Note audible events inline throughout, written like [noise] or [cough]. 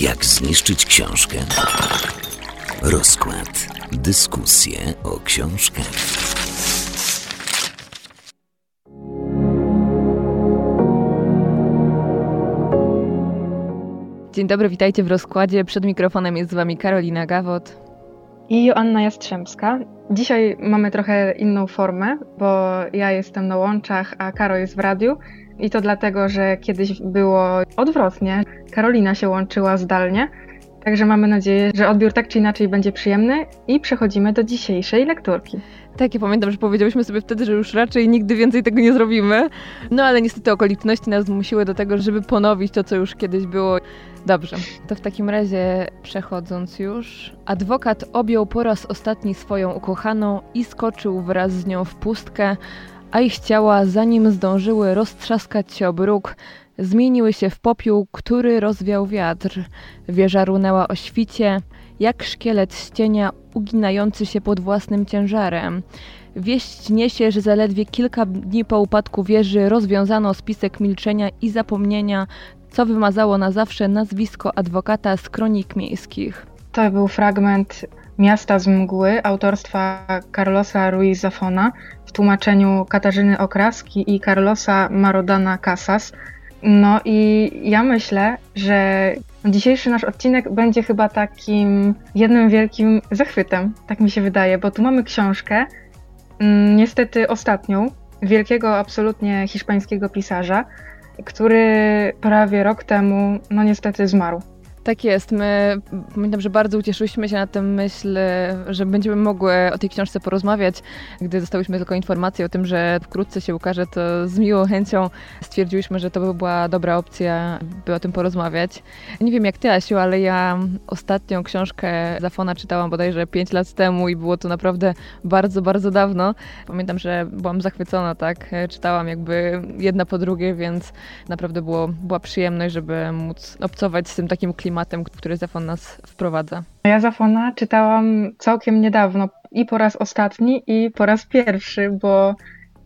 Jak zniszczyć książkę? Rozkład. Dyskusje o książkach. Dzień dobry, witajcie w rozkładzie. Przed mikrofonem jest z wami Karolina Gawot. I Joanna Jastrzębska. Dzisiaj mamy trochę inną formę, bo ja jestem na łączach, a Karo jest w radiu. I to dlatego, że kiedyś było odwrotnie. Karolina się łączyła zdalnie. Także mamy nadzieję, że odbiór tak czy inaczej będzie przyjemny i przechodzimy do dzisiejszej lekturki. Tak, ja pamiętam, że powiedziałyśmy sobie wtedy, że już raczej nigdy więcej tego nie zrobimy. No ale niestety okoliczności nas zmusiły do tego, żeby ponowić to, co już kiedyś było. Dobrze, to w takim razie przechodząc już, adwokat objął po raz ostatni swoją ukochaną i skoczył wraz z nią w pustkę, a ich ciała, zanim zdążyły roztrzaskać się o bruk, zmieniły się w popiół, który rozwiał wiatr. Wieża runęła o świcie, jak szkielet z cienia uginający się pod własnym ciężarem. Wieść niesie, że zaledwie kilka dni po upadku wieży rozwiązano spisek milczenia i zapomnienia, co wymazało na zawsze nazwisko adwokata z kronik miejskich. To był fragment Miasta z mgły autorstwa Carlosa Ruiz Zafona w tłumaczeniu Katarzyny Okraski i Carlosa Marodana Casas. No i ja myślę, że dzisiejszy nasz odcinek będzie chyba takim jednym wielkim zachwytem, tak mi się wydaje, bo tu mamy książkę, mm, niestety ostatnią, wielkiego absolutnie hiszpańskiego pisarza, który prawie rok temu, no niestety zmarł. Tak jest. My pamiętam, że bardzo ucieszyliśmy się na tym myśl, że będziemy mogły o tej książce porozmawiać. Gdy dostałyśmy tylko informację o tym, że wkrótce się ukaże, to z miłą chęcią stwierdziłyśmy, że to by była dobra opcja, by o tym porozmawiać. Nie wiem jak ty, Asiu, ale ja ostatnią książkę Zafona czytałam bodajże 5 lat temu i było to naprawdę bardzo, bardzo dawno. Pamiętam, że byłam zachwycona, tak? Czytałam jakby jedna po drugiej, więc naprawdę było, była przyjemność, żeby móc obcować z tym takim klimatem klimatem, który Zafon nas wprowadza. Ja Zafona czytałam całkiem niedawno i po raz ostatni i po raz pierwszy, bo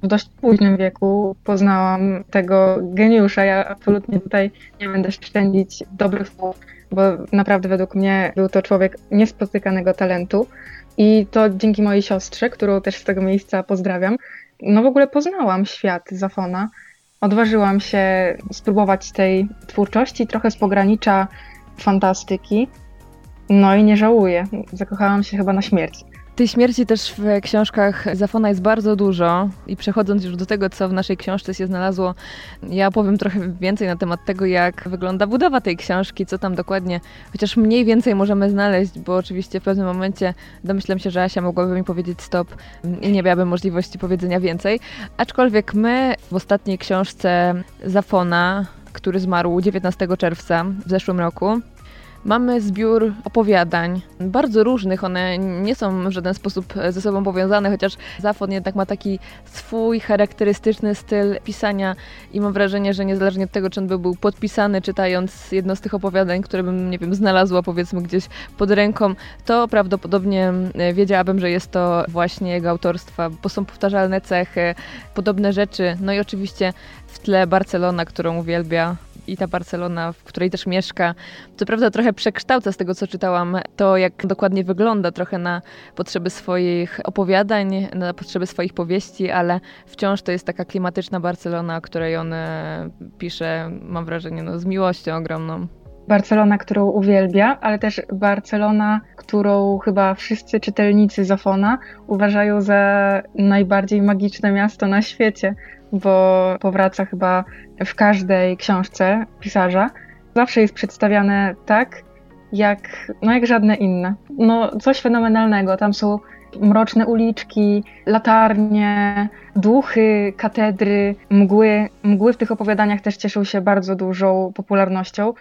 w dość późnym wieku poznałam tego geniusza. Ja absolutnie tutaj nie będę szczędzić dobrych słów, bo naprawdę według mnie był to człowiek niespotykanego talentu. I to dzięki mojej siostrze, którą też z tego miejsca pozdrawiam, no w ogóle poznałam świat Zafona. Odważyłam się spróbować tej twórczości trochę z pogranicza fantastyki. No i nie żałuję. Zakochałam się chyba na śmierć. Tej śmierci też w książkach Zafona jest bardzo dużo i przechodząc już do tego, co w naszej książce się znalazło, ja powiem trochę więcej na temat tego, jak wygląda budowa tej książki, co tam dokładnie, chociaż mniej więcej możemy znaleźć, bo oczywiście w pewnym momencie domyślam się, że Asia mogłaby mi powiedzieć stop i nie miałabym możliwości powiedzenia więcej. Aczkolwiek my w ostatniej książce Zafona który zmarł 19 czerwca w zeszłym roku. Mamy zbiór opowiadań, bardzo różnych, one nie są w żaden sposób ze sobą powiązane, chociaż Zafon jednak ma taki swój charakterystyczny styl pisania i mam wrażenie, że niezależnie od tego, czy on by był podpisany czytając jedno z tych opowiadań, które bym, nie wiem, znalazła powiedzmy gdzieś pod ręką, to prawdopodobnie wiedziałabym, że jest to właśnie jego autorstwa, bo są powtarzalne cechy, podobne rzeczy, no i oczywiście w tle Barcelona, którą uwielbia i ta Barcelona, w której też mieszka. Co prawda trochę przekształca z tego, co czytałam, to jak dokładnie wygląda trochę na potrzeby swoich opowiadań, na potrzeby swoich powieści, ale wciąż to jest taka klimatyczna Barcelona, o której on e, pisze, mam wrażenie, no, z miłością ogromną. Barcelona, którą uwielbia, ale też Barcelona, którą chyba wszyscy czytelnicy Zafona uważają za najbardziej magiczne miasto na świecie bo powraca chyba w każdej książce pisarza. Zawsze jest przedstawiane tak, jak, no jak żadne inne. No coś fenomenalnego. Tam są mroczne uliczki, latarnie, duchy, katedry, mgły. Mgły w tych opowiadaniach też cieszą się bardzo dużą popularnością.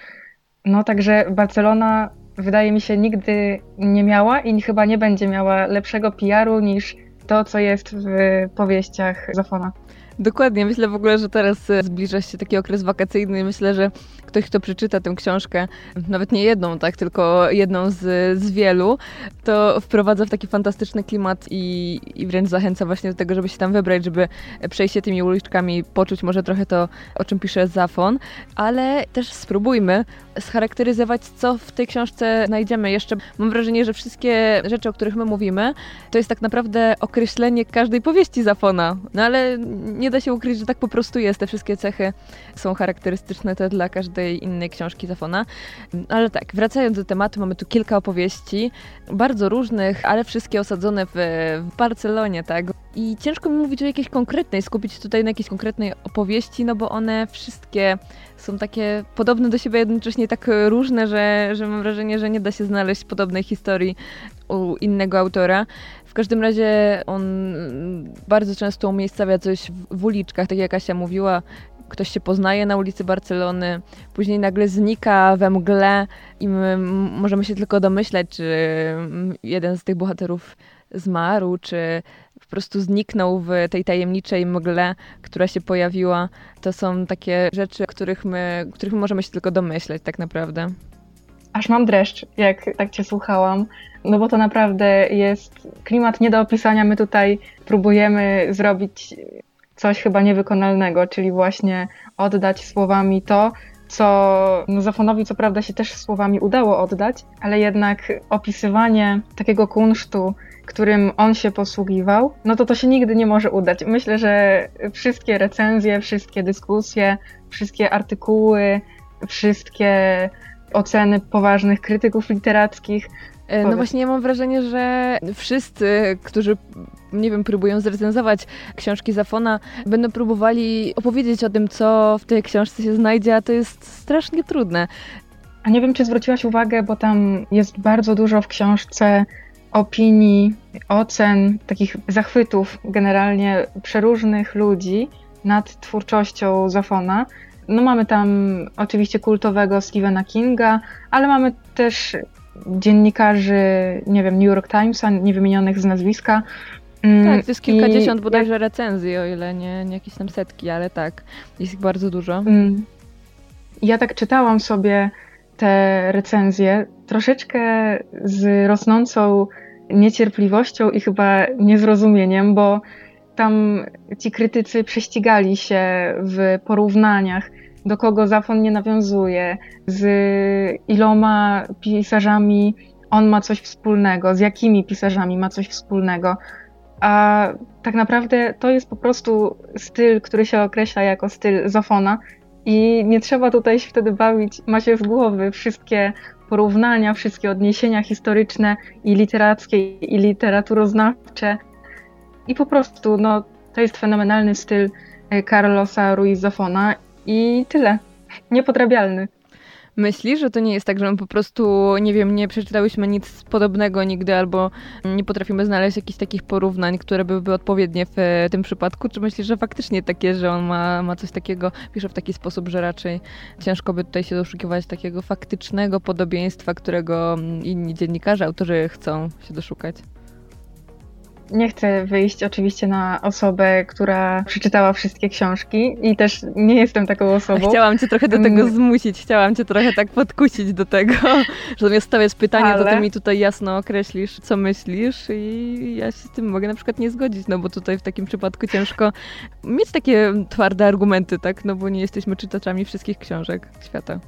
No także Barcelona wydaje mi się nigdy nie miała i chyba nie będzie miała lepszego PR-u niż to, co jest w powieściach Zafona. Dokładnie. Myślę w ogóle, że teraz e, zbliża się taki okres wakacyjny. Myślę, że ktoś, kto przeczyta tę książkę, nawet nie jedną, tak, tylko jedną z, z wielu, to wprowadza w taki fantastyczny klimat i, i wręcz zachęca właśnie do tego, żeby się tam wybrać, żeby przejść się tymi uliczkami, poczuć może trochę to, o czym pisze Zafon, ale też spróbujmy scharakteryzować, co w tej książce znajdziemy. Jeszcze mam wrażenie, że wszystkie rzeczy, o których my mówimy, to jest tak naprawdę określenie każdej powieści Zafona. No ale nie da się ukryć, że tak po prostu jest. Te wszystkie cechy są charakterystyczne te dla każdej innej książki Zafona. Ale tak, wracając do tematu, mamy tu kilka opowieści, bardzo różnych, ale wszystkie osadzone w, w Barcelonie, tak? I ciężko mi mówić o jakiejś konkretnej, skupić się tutaj na jakiejś konkretnej opowieści, no bo one wszystkie są takie podobne do siebie, jednocześnie tak różne, że, że mam wrażenie, że nie da się znaleźć podobnej historii u innego autora. Każdym razie on bardzo często umiejscawia coś w, uliczkach, tak jak Asia mówiła, ktoś się poznaje na ulicy Barcelony, później nagle znika we mgle i my możemy się tylko domyślać, czy jeden z tych bohaterów zmarł, czy po prostu zniknął w tej tajemniczej mgle, która się pojawiła. To są takie rzeczy, których my, których my możemy się tylko domyśleć tak naprawdę. Aż mam dreszcz, jak tak cię słuchałam, no bo to naprawdę jest klimat nie do opisania. My tutaj próbujemy zrobić coś chyba niewykonalnego, czyli właśnie oddać słowami to, co no Zafonowi co prawda się też słowami udało oddać, ale jednak opisywanie takiego kunsztu, którym on się posługiwał, no to to się nigdy nie może udać. Myślę, że wszystkie recenzje, wszystkie dyskusje, wszystkie artykuły, wszystkie oceny poważnych krytyków literackich E, no właśnie, ja mam wrażenie, że wszyscy, którzy, nie wiem, próbują zrecenzować książki Zafona, będą próbowali opowiedzieć o tym, co w tej książce się znajdzie, a to jest strasznie trudne. A nie wiem, czy zwróciłaś uwagę, bo tam jest bardzo dużo w książce opinii, ocen, takich zachwytów generalnie przeróżnych ludzi nad twórczością Zafona. No mamy tam oczywiście kultowego Stephena Kinga, ale mamy też dziennikarzy, nie wiem, New York Timesa, niewymienionych z nazwiska. Mm, tak, to jest kilkadziesiąt I bodajże jak... recenzji, o ile nie, nie jakieś tam setki, ale tak, jest ich bardzo dużo. Mm. Ja tak czytałam sobie te recenzje troszeczkę z rosnącą niecierpliwością i chyba niezrozumieniem, bo tam ci krytycy prześcigali się w porównaniach do kogo Zafon nie nawiązuje, z iloma pisarzami on ma coś wspólnego, z jakimi pisarzami ma coś wspólnego. A tak naprawdę to jest po prostu styl, który się określa jako styl Zafona i nie trzeba tutaj się wtedy bawić, ma się z głowy wszystkie porównania, wszystkie odniesienia historyczne i literackie i literaturoznawcze i po prostu no, to jest fenomenalny styl Carlosa Ruiz Zafona i tyle. Niepodrabialny. Myślisz, że to nie jest tak, że my po prostu, nie wiem, nie przeczytałyśmy nic podobnego nigdy, albo nie potrafimy znaleźć jakichś takich porównań, które by były odpowiednie w e, tym przypadku? Czy myślisz, że faktycznie takie, że on ma, ma coś takiego, pisze w taki sposób, że raczej ciężko by tutaj się doszukiwać takiego faktycznego podobieństwa, którego inni dziennikarze, autorzy chcą się doszukać? Nie chcę wyjść oczywiście na osobę, która przeczytała wszystkie książki i też nie jestem taką osobą. Chciałam cię trochę do tego mm. zmusić, chciałam cię trochę tak podkusić do tego, [laughs] że zamiast stawiać pytanie, Ale... to ty mi tutaj jasno określisz, co myślisz i ja się z tym mogę na przykład nie zgodzić, no bo tutaj w takim przypadku ciężko mieć takie twarde argumenty, tak, no bo nie jesteśmy czytaczami wszystkich książek świata.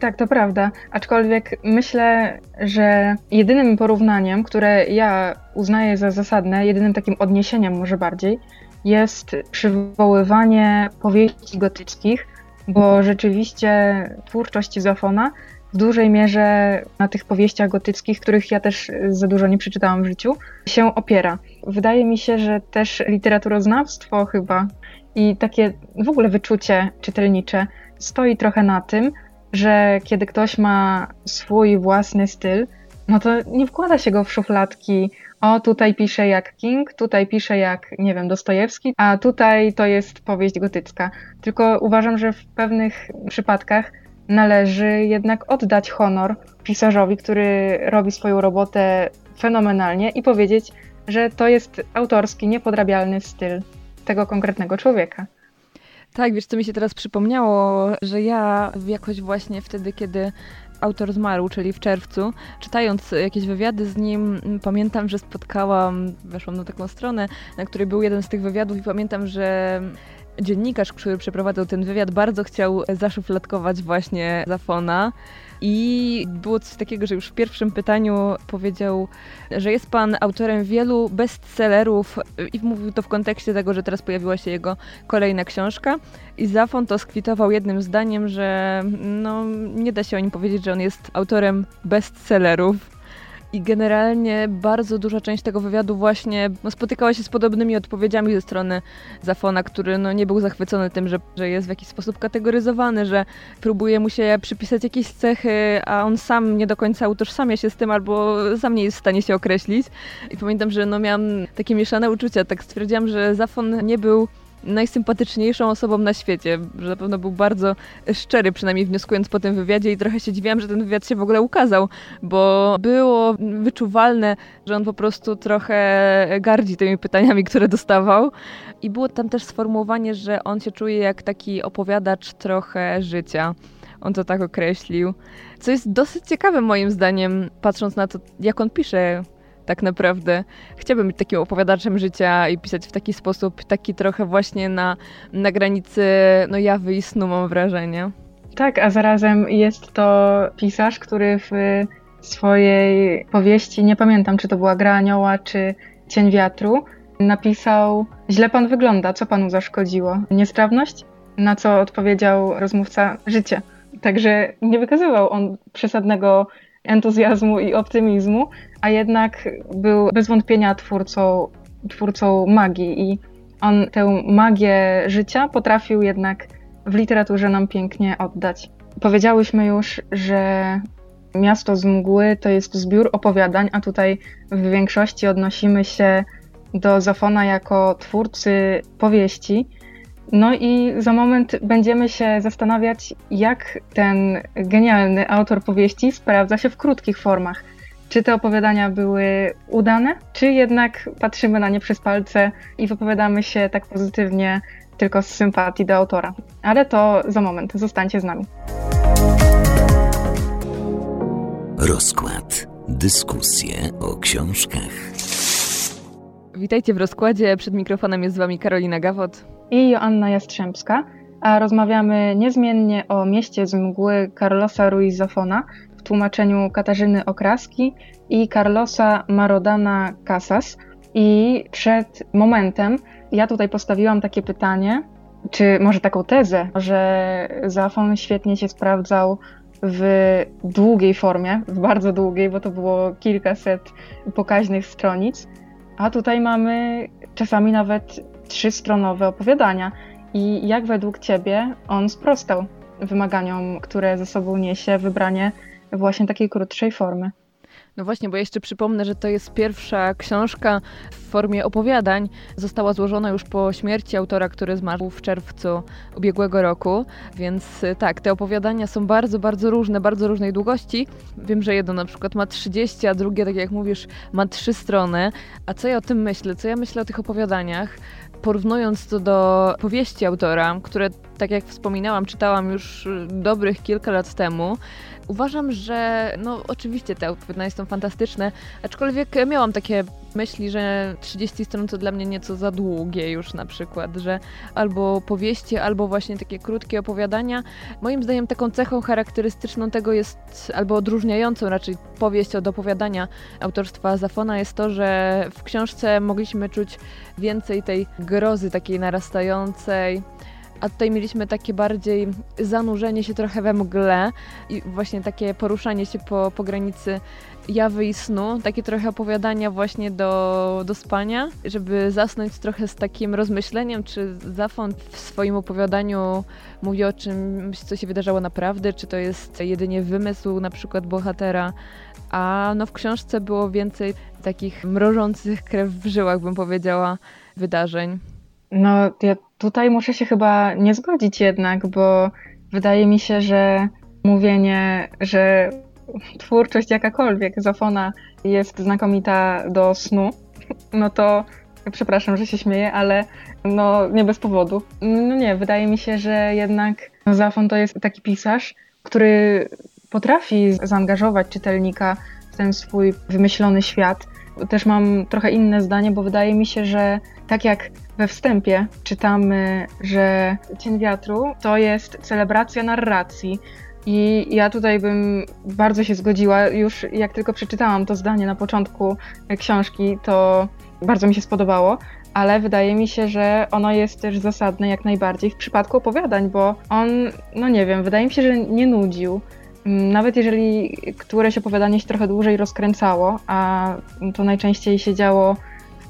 Tak, to prawda, aczkolwiek myślę, że jedynym porównaniem, które ja uznaję za zasadne, jedynym takim odniesieniem może bardziej, jest przywoływanie powieści gotyckich, bo rzeczywiście twórczość Zafona w dużej mierze na tych powieściach gotyckich, których ja też za dużo nie przeczytałam w życiu, się opiera. Wydaje mi się, że też literaturoznawstwo chyba i takie w ogóle wyczucie czytelnicze stoi trochę na tym, że kiedy ktoś ma swój własny styl, no to nie wkłada się go w szufladki o tutaj pisze jak King, tutaj pisze jak, nie wiem, Dostojewski, a tutaj to jest powieść gotycka. Tylko uważam, że w pewnych przypadkach należy jednak oddać honor pisarzowi, który robi swoją robotę fenomenalnie i powiedzieć, że to jest autorski, niepodrabialny styl tego konkretnego człowieka. Tak, wiesz, co mi się teraz przypomniało, że ja jakoś właśnie wtedy, kiedy autor zmarł, czyli w czerwcu, czytając jakieś wywiady z nim, pamiętam, że spotkałam, weszłam na taką stronę, na której był jeden z tych wywiadów i pamiętam, że dziennikarz, który przeprowadzał ten wywiad, bardzo chciał zaszufladkować właśnie Zafona. I było coś takiego, że już w pierwszym pytaniu powiedział, że jest pan autorem wielu bestsellerów i mówił to w kontekście tego, że teraz pojawiła się jego kolejna książka. I Zafon to skwitował jednym zdaniem, że no, nie da się o nim powiedzieć, że on jest autorem bestsellerów. I generalnie bardzo duża część tego wywiadu właśnie spotykała się z podobnymi odpowiedziami ze strony Zafona, który no, nie był zachwycony tym, że, że jest w jakiś sposób kategoryzowany, że próbuje mu się przypisać jakieś cechy, a on sam nie do końca utożsamia się z tym albo sam nie jest w stanie się określić. I pamiętam, że no, miałam takie mieszane uczucia. Tak stwierdziłam, że Zafon nie był najsympatyczniejszą osobą na świecie, że na pewno był bardzo szczery, przynajmniej wnioskując po tym wywiadzie i trochę się dziwiłam, że ten wywiad się w ogóle ukazał, bo było wyczuwalne, że on po prostu trochę gardzi tymi pytaniami, które dostawał i było tam też sformułowanie, że on się czuje jak taki opowiadacz trochę życia. On to tak określił. Co jest dosyć ciekawe moim zdaniem, patrząc na to, jak on pisze tak naprawdę. Chciałbym być takim opowiadaczem życia i pisać w taki sposób, taki trochę właśnie na, na granicy no jawy i snu mam wrażenie. Tak, a zarazem jest to pisarz, który w swojej powieści, nie pamiętam czy to była Gra Anioła czy Cień Wiatru, napisał Źle pan wygląda, co panu zaszkodziło? Niestrawność? Na co odpowiedział rozmówca życie. Także nie wykazywał on przesadnego entuzjazmu i optymizmu, a jednak był bez wątpienia twórcą, twórcą magii i on tę magię życia potrafił jednak w literaturze nam pięknie oddać. Powiedziałyśmy już, że Miasto z mgły to jest zbiór opowiadań, a tutaj w większości odnosimy się do Zafona jako twórcy powieści. No i za moment będziemy się zastanawiać, jak ten genialny autor powieści sprawdza się w krótkich formach. Czy te opowiadania były udane, czy jednak patrzymy na nie przez palce i wypowiadamy się tak pozytywnie tylko z sympatii do autora. Ale to za moment, zostańcie z nami. Rozkład. Dyskusje o książkach. Witajcie w rozkładzie. Przed mikrofonem jest z Wami Karolina Gawot i Joanna Jastrzębska, a rozmawiamy niezmiennie o mieście z mgły Carlosa Ruiz Zafona w tłumaczeniu Katarzyny Okraski i Carlosa Marodana Casas. I przed momentem ja tutaj postawiłam takie pytanie, czy może taką tezę, że Zafon świetnie się sprawdzał w długiej formie, w bardzo długiej, bo to było kilkaset pokaźnych stronic, a tutaj mamy czasami nawet trzystronowe opowiadania. I jak według Ciebie on sprostał wymaganiom, które ze sobą niesie wybranie właśnie takiej krótszej formy? No właśnie, bo jeszcze przypomnę, że to jest pierwsza książka w formie opowiadań. Została złożona już po śmierci autora, który zmarł w czerwcu ubiegłego roku. Więc y, tak, te opowiadania są bardzo, bardzo różne, bardzo różnej długości. Wiem, że jedno na przykład ma 30, a drugie, tak jak mówisz, ma trzy strony. A co ja o tym myślę? Co ja myślę o tych opowiadaniach? Porównując to do powieści autora, które, tak jak wspominałam, czytałam już y, dobrych kilka lat temu, uważam, że no oczywiście te opowiadania są fantastyczne, aczkolwiek miałam takie myśli, że 30 stron to dla mnie nieco za długie już na przykład, że albo powieści, albo właśnie takie krótkie opowiadania. Moim zdaniem taką cechą charakterystyczną tego jest, albo odróżniającą raczej powieść od opowiadania autorstwa Zafona jest to, że w książce mogliśmy czuć więcej tej grozy takiej narastającej, a tutaj mieliśmy takie bardziej zanurzenie się trochę we mgle i właśnie takie poruszanie się po, po granicy jawy i snu, takie trochę opowiadania właśnie do, do spania, żeby zasnąć trochę z takim rozmyśleniem, czy Zafon w swoim opowiadaniu mówi o czymś, co się wydarzało naprawdę, czy to jest jedynie wymysł na przykład bohatera, a no w książce było więcej takich mrożących krew w żyłach, bym powiedziała, wydarzeń. No, ja tutaj muszę się chyba nie zgodzić jednak, bo wydaje mi się, że mówienie, że twórczość jakakolwiek Zofona jest znakomita do snu, no to Przepraszam, że się śmieję, ale no nie bez powodu. No nie, wydaje mi się, że jednak Zafon to jest taki pisarz, który potrafi zaangażować czytelnika w ten swój wymyślony świat. Też mam trochę inne zdanie, bo wydaje mi się, że tak jak we wstępie czytamy, że Cień Wiatru to jest celebracja narracji. I ja tutaj bym bardzo się zgodziła. Już jak tylko przeczytałam to zdanie na początku książki, to bardzo mi się spodobało, ale wydaje mi się, że ono jest też zasadne jak najbardziej w przypadku opowiadań, bo on, no nie wiem, wydaje mi się, że nie nudził. Nawet jeżeli któreś opowiadanie się trochę dłużej rozkręcało, a to najczęściej się działo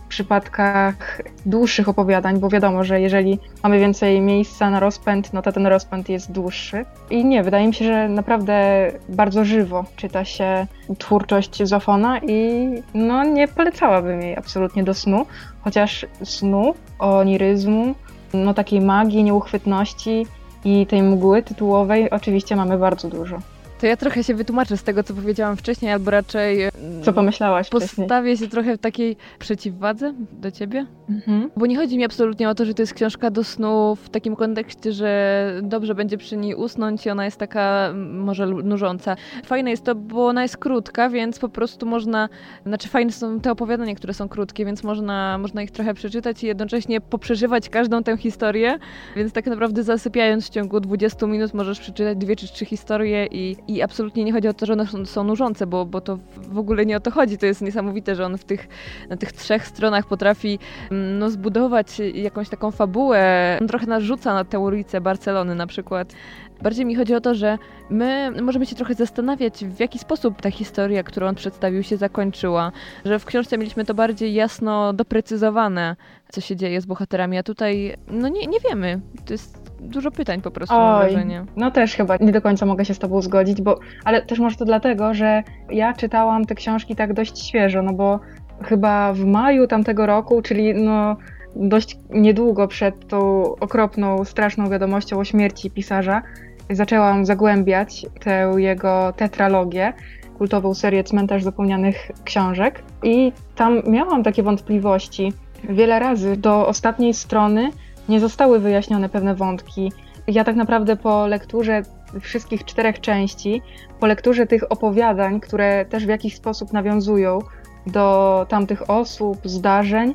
w przypadkach dłuższych opowiadań, bo wiadomo, że jeżeli mamy więcej miejsca na rozpęd, no to ten rozpęd jest dłuższy. I nie, wydaje mi się, że naprawdę bardzo żywo czyta się twórczość Zofona i no nie polecałabym jej absolutnie do snu, chociaż snu, oniryzmu, no takiej magii, nieuchwytności i tej mgły tytułowej oczywiście mamy bardzo dużo. To ja trochę się wytłumaczę z tego, co powiedziałam wcześniej, albo raczej. Mm, co pomyślałaś Postawię się trochę w takiej przeciwwadze do ciebie. Mhm. Bo nie chodzi mi absolutnie o to, że to jest książka do snu w takim kontekście, że dobrze będzie przy niej usnąć i ona jest taka może nużąca. Fajne jest to, bo ona jest krótka, więc po prostu można. Znaczy, fajne są te opowiadania, które są krótkie, więc można, można ich trochę przeczytać i jednocześnie poprzeżywać każdą tę historię. Więc tak naprawdę zasypiając w ciągu 20 minut możesz przeczytać dwie czy trzy historie i, i absolutnie nie chodzi o to, że one są, są nużące, bo, bo to w ogóle nie o to chodzi. To jest niesamowite, że on w tych, na tych trzech stronach potrafi mm, no, zbudować jakąś taką fabułę. On trochę narzuca na tę ulicę Barcelony na przykład. Bardziej mi chodzi o to, że my możemy się trochę zastanawiać, w jaki sposób ta historia, którą on przedstawił, się zakończyła. Że w książce mieliśmy to bardziej jasno doprecyzowane, co się dzieje z bohaterami, a tutaj no nie, nie wiemy. To jest dużo pytań po prostu, Oj, mam wrażenie. No też chyba nie do końca mogę się z tobą zgodzić, bo, ale też może to dlatego, że ja czytałam te książki tak dość świeżo, no bo chyba w maju tamtego roku, czyli no dość niedługo przed tą okropną, straszną wiadomością o śmierci pisarza, zaczęłam zagłębiać tę jego tetralogię, kultową serię Cmentarz Zapomnianych Książek i tam miałam takie wątpliwości. Wiele razy do ostatniej strony nie zostały wyjaśnione pewne wątki. Ja tak naprawdę po lekturze wszystkich czterech części, po lekturze tych opowiadań, które też w jakiś sposób nawiązują do tamtych osób, zdarzeń,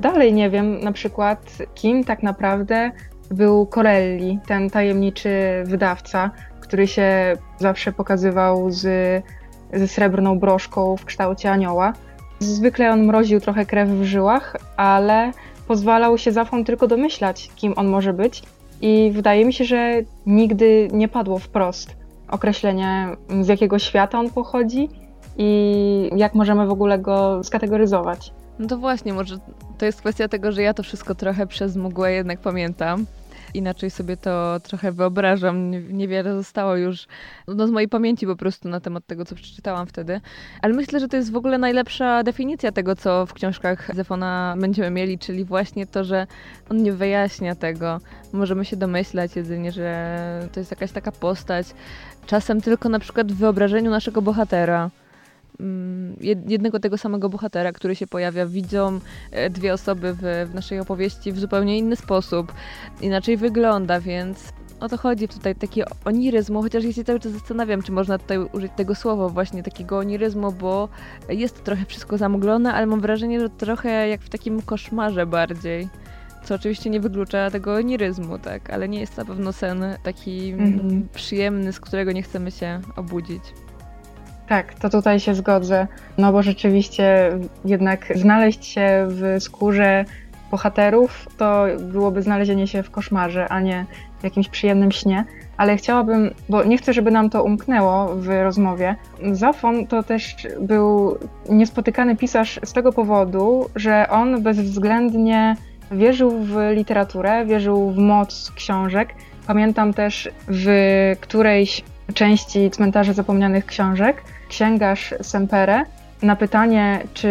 dalej nie wiem na przykład, kim tak naprawdę był Corelli, ten tajemniczy wydawca, który się zawsze pokazywał z, ze srebrną broszką w kształcie anioła. Zwykle on mroził trochę krew w żyłach, ale pozwalał się Zafon tylko domyślać, kim on może być. I wydaje mi się, że nigdy nie padło wprost określenie, z jakiego świata on pochodzi i jak możemy w ogóle go skategoryzować. No to właśnie, może to jest kwestia tego, że ja to wszystko trochę przez mgłę jednak pamiętam inaczej sobie to trochę wyobrażam. Niewiele zostało już no, z mojej pamięci po prostu na temat tego, co przeczytałam wtedy. Ale myślę, że to jest w ogóle najlepsza definicja tego, co w książkach Zefona będziemy mieli, czyli właśnie to, że on nie wyjaśnia tego. Możemy się domyślać jedynie, że to jest jakaś taka postać. Czasem tylko na przykład w wyobrażeniu naszego bohatera jednego tego samego bohatera, który się pojawia, widzą e, dwie osoby w, w naszej opowieści w zupełnie inny sposób, inaczej wygląda, więc o to chodzi tutaj, taki oniryzmu, chociaż ja się cały czas zastanawiam, czy można tutaj użyć tego słowa właśnie, takiego oniryzmu, bo jest to trochę wszystko zamglone, ale mam wrażenie, że trochę jak w takim koszmarze bardziej. Co oczywiście nie wyklucza tego oniryzmu, tak, ale nie jest na pewno sen taki mm -hmm. przyjemny, z którego nie chcemy się obudzić. Tak, to tutaj się zgodzę, no bo rzeczywiście jednak znaleźć się w skórze bohaterów to byłoby znalezienie się w koszmarze, a nie w jakimś przyjemnym śnie. Ale chciałabym, bo nie chcę, żeby nam to umknęło w rozmowie. Zafon to też był niespotykany pisarz z tego powodu, że on bezwzględnie wierzył w literaturę, wierzył w moc książek. Pamiętam też w którejś części Cmentarzy Zapomnianych Książek księgarz Sempere na pytanie, czy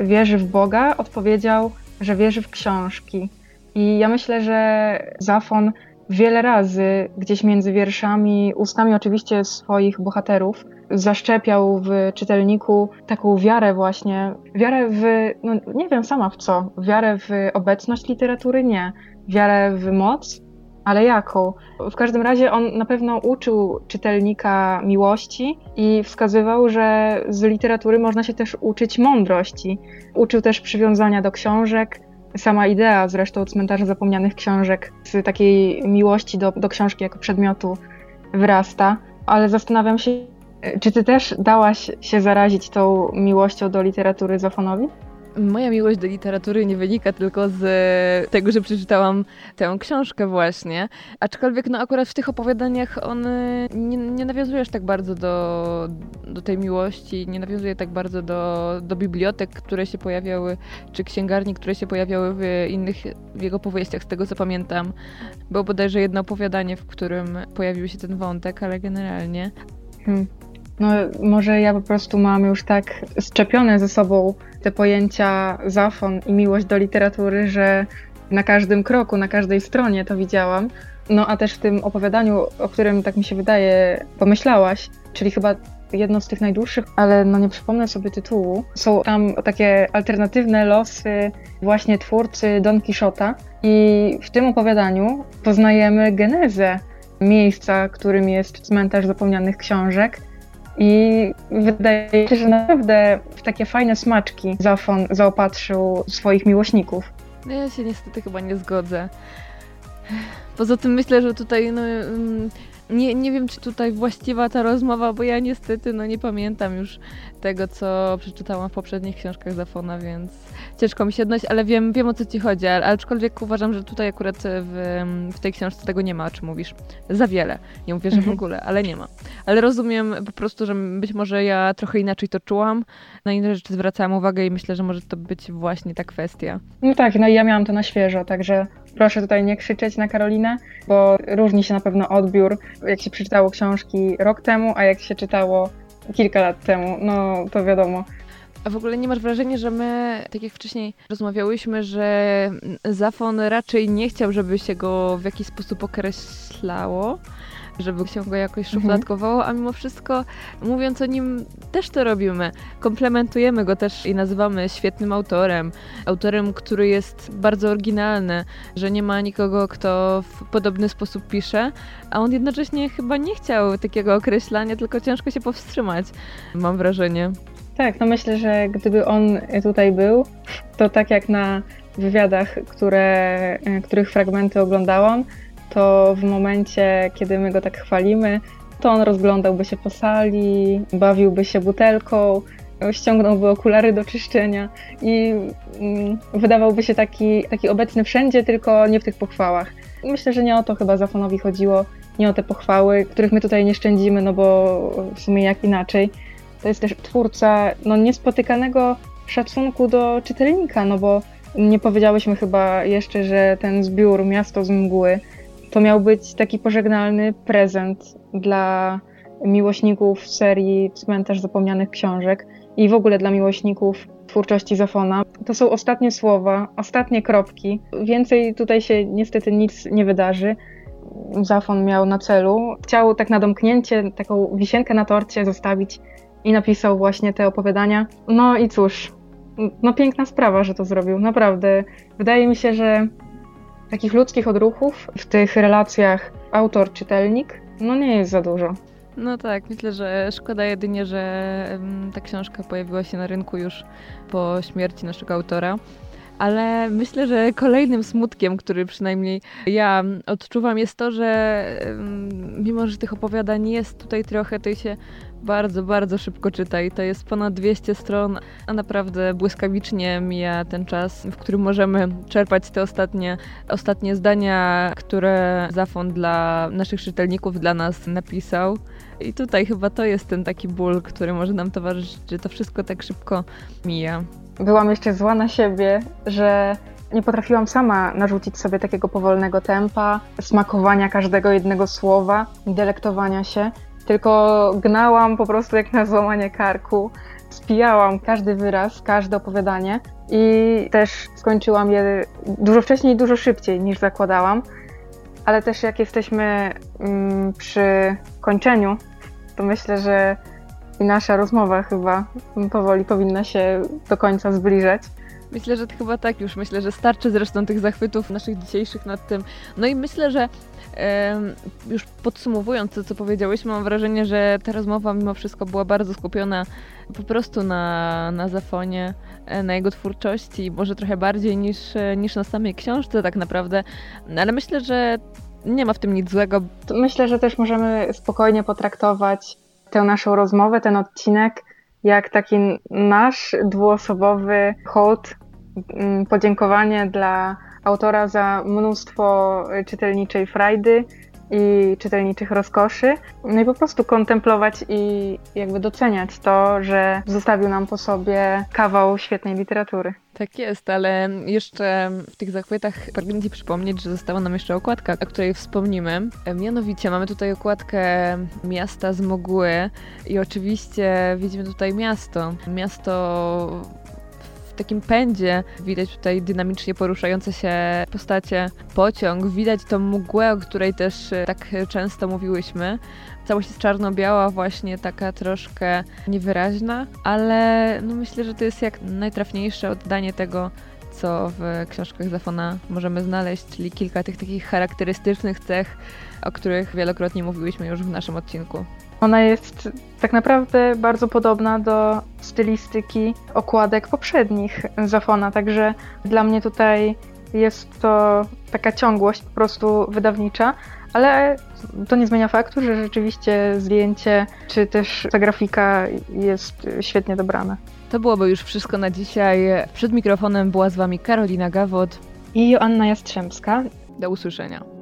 wierzy w Boga, odpowiedział, że wierzy w książki. I ja myślę, że Zafon wiele razy gdzieś między wierszami, ustami oczywiście swoich bohaterów, zaszczepiał w czytelniku taką wiarę właśnie, wiarę w, no nie wiem sama w co, wiarę w obecność literatury, nie, wiarę w moc, ale jaką? W każdym razie on na pewno uczył czytelnika miłości i wskazywał, że z literatury można się też uczyć mądrości. Uczył też przywiązania do książek. Sama idea zresztą cmentarza zapomnianych książek z takiej miłości do, do książki jako przedmiotu wyrasta, ale zastanawiam się, czy ty też dałaś się zarazić tą miłością do literatury Zafonowi? Moja miłość do literatury nie wynika tylko z tego, że przeczytałam tę książkę właśnie, aczkolwiek no akurat w tych opowiadaniach on nie, nie nawiązujesz tak bardzo do, do tej miłości, nie nawiązuje tak bardzo do, do bibliotek, które się pojawiały, czy księgarni, które się pojawiały w innych w jego powieściach, z tego co pamiętam. Było bodajże jedno opowiadanie, w którym pojawił się ten wątek, ale generalnie. Hmm. No, może ja po prostu mam już tak szczepione ze sobą te pojęcia zafon i miłość do literatury, że na każdym kroku, na każdej stronie to widziałam. No a też w tym opowiadaniu, o którym tak mi się wydaje, pomyślałaś, czyli chyba jedno z tych najdłuższych, ale no nie przypomnę sobie tytułu. Są tam takie alternatywne losy właśnie twórcy Don Quixota i w tym opowiadaniu poznajemy genezę miejsca, którym jest cmentarz zapomnianych książek i wydaje się, że naprawdę w takie fajne smaczki Zafon zaopatrzył swoich miłośników. No ja się niestety chyba nie zgodzę. Poza tym myślę, że tutaj no, mm, nie, nie wiem, czy tutaj właściwa ta rozmowa, bo ja niestety no, nie pamiętam już tego, co przeczytałam w poprzednich książkach Zafona, więc ciężko mi się odnosić, ale wiem, wiem o co ci chodzi, ale, aczkolwiek uważam, że tutaj akurat w, w tej książce tego nie ma, o czym mówisz. Za wiele. Nie mówię, że w mhm. ogóle, ale nie ma. Ale rozumiem po prostu, że być może ja trochę inaczej to czułam, na inne rzeczy zwracałam uwagę i myślę, że może to być właśnie ta kwestia. No tak, no i ja miałam to na świeżo, także proszę tutaj nie krzyczeć na Karolinę, bo różni się na pewno odbiór, jak się przeczytało książki rok temu, a jak się czytało kilka lat temu, no to wiadomo. A w ogóle nie masz wrażenia, że my, tak jak wcześniej rozmawiałyśmy, że Zafon raczej nie chciał, żeby się go w jakiś sposób określało, żeby się go jakoś mhm. szufladkowało, a mimo wszystko, mówiąc o nim, też to robimy. Komplementujemy go też i nazywamy świetnym autorem. Autorem, który jest bardzo oryginalny, że nie ma nikogo, kto w podobny sposób pisze, a on jednocześnie chyba nie chciał takiego określania, tylko ciężko się powstrzymać, mam wrażenie. Tak, no myślę, że gdyby on tutaj był, to tak jak na wywiadach, które, których fragmenty oglądałam, to w momencie, kiedy my go tak chwalimy, to on rozglądałby się po sali, bawiłby się butelką, ściągnąłby okulary do czyszczenia i mm, wydawałby się taki, taki obecny wszędzie, tylko nie w tych pochwałach. Myślę, że nie o to chyba Zafonowi chodziło, nie o te pochwały, których my tutaj nie szczędzimy, no bo w sumie jak inaczej. To jest też twórca no, niespotykanego szacunku do czytelnika, no bo nie powiedziałyśmy chyba jeszcze, że ten zbiór Miasto z mgły to miał być taki pożegnalny prezent dla miłośników serii Cmentarz Zapomnianych Książek i w ogóle dla miłośników twórczości Zafona. To są ostatnie słowa, ostatnie kropki. Więcej tutaj się niestety nic nie wydarzy. Zafon miał na celu. Chciał tak na domknięcie, taką wisienkę na torcie zostawić i napisał właśnie te opowiadania. No i cóż, no piękna sprawa, że to zrobił, naprawdę. Wydaje mi się, że takich ludzkich odruchów w tych relacjach autor-czytelnik, no nie jest za dużo. No tak, myślę, że szkoda jedynie, że ta książka pojawiła się na rynku już po śmierci naszego autora. Ale myślę, że kolejnym smutkiem, który przynajmniej ja odczuwam, jest to, że mimo, że tych opowiadań jest tutaj trochę, to się bardzo, bardzo szybko czyta i to jest ponad 200 stron, a naprawdę błyskawicznie mija ten czas, w którym możemy czerpać te ostatnie, ostatnie zdania, które Zafon dla naszych czytelników, dla nas napisał. I tutaj chyba to jest ten taki ból, który może nam towarzyszyć, że to wszystko tak szybko mija. Byłam jeszcze zła na siebie, że nie potrafiłam sama narzucić sobie takiego powolnego tempa, smakowania każdego jednego słowa, delektowania się tylko gnałam po prostu jak na złamanie karku. Spijałam każdy wyraz, każde opowiadanie i też skończyłam je dużo wcześniej, dużo szybciej niż zakładałam. ale też jak jesteśmy mm, przy kończeniu, to myślę, że i nasza rozmowa chyba powoli powinna się do końca zbliżać. Myślę, że to chyba tak już. Myślę, że starczy zresztą tych zachwytów naszych dzisiejszych nad tym. No i myślę, że już podsumowując to, co powiedziałyśmy, mam wrażenie, że ta rozmowa mimo wszystko była bardzo skupiona po prostu na, na Zafonie, e, na jego twórczości, może trochę bardziej niż, e, niż na samej książce tak naprawdę. Ale myślę, że nie ma w tym nic złego. Myślę, że też możemy spokojnie potraktować tę naszą rozmowę, ten odcinek, jak taki nasz dwuosobowy hołd, mm, podziękowanie dla autora za mnóstwo czytelniczej frajdy i czytelniczych rozkoszy. No i po prostu kontemplować i jakby doceniać to, że zostawił nam po sobie kawał świetnej literatury. Tak jest, ale jeszcze w tych zachwytach pragnę Ci przypomnieć, że została nam jeszcze okładka, o której wspomnimy. Mianowicie mamy tutaj okładkę miasta z Moguły i oczywiście widzimy tutaj miasto. Miasto takim pędzie. Widać tutaj dynamicznie poruszające się postacie, pociąg, widać tą mgłę, o której też e, tak często mówiłyśmy. Całość jest czarno-biała, właśnie taka troszkę niewyraźna, ale no myślę, że to jest jak najtrafniejsze oddanie tego, co w książkach Zafona możemy znaleźć, czyli kilka tych takich charakterystycznych cech, o których wielokrotnie mówiłyśmy już w naszym odcinku. Ona jest tak naprawdę bardzo podobna do stylistyki okładek poprzednich Zafona, także dla mnie tutaj jest to taka ciągłość po prostu wydawnicza, ale to nie zmienia faktu, że rzeczywiście zdjęcie czy też ta grafika jest świetnie dobrana. To byłoby już wszystko na dzisiaj. Przed mikrofonem była z Wami Karolina Gawod i Joanna Jastrzębska. Do usłyszenia.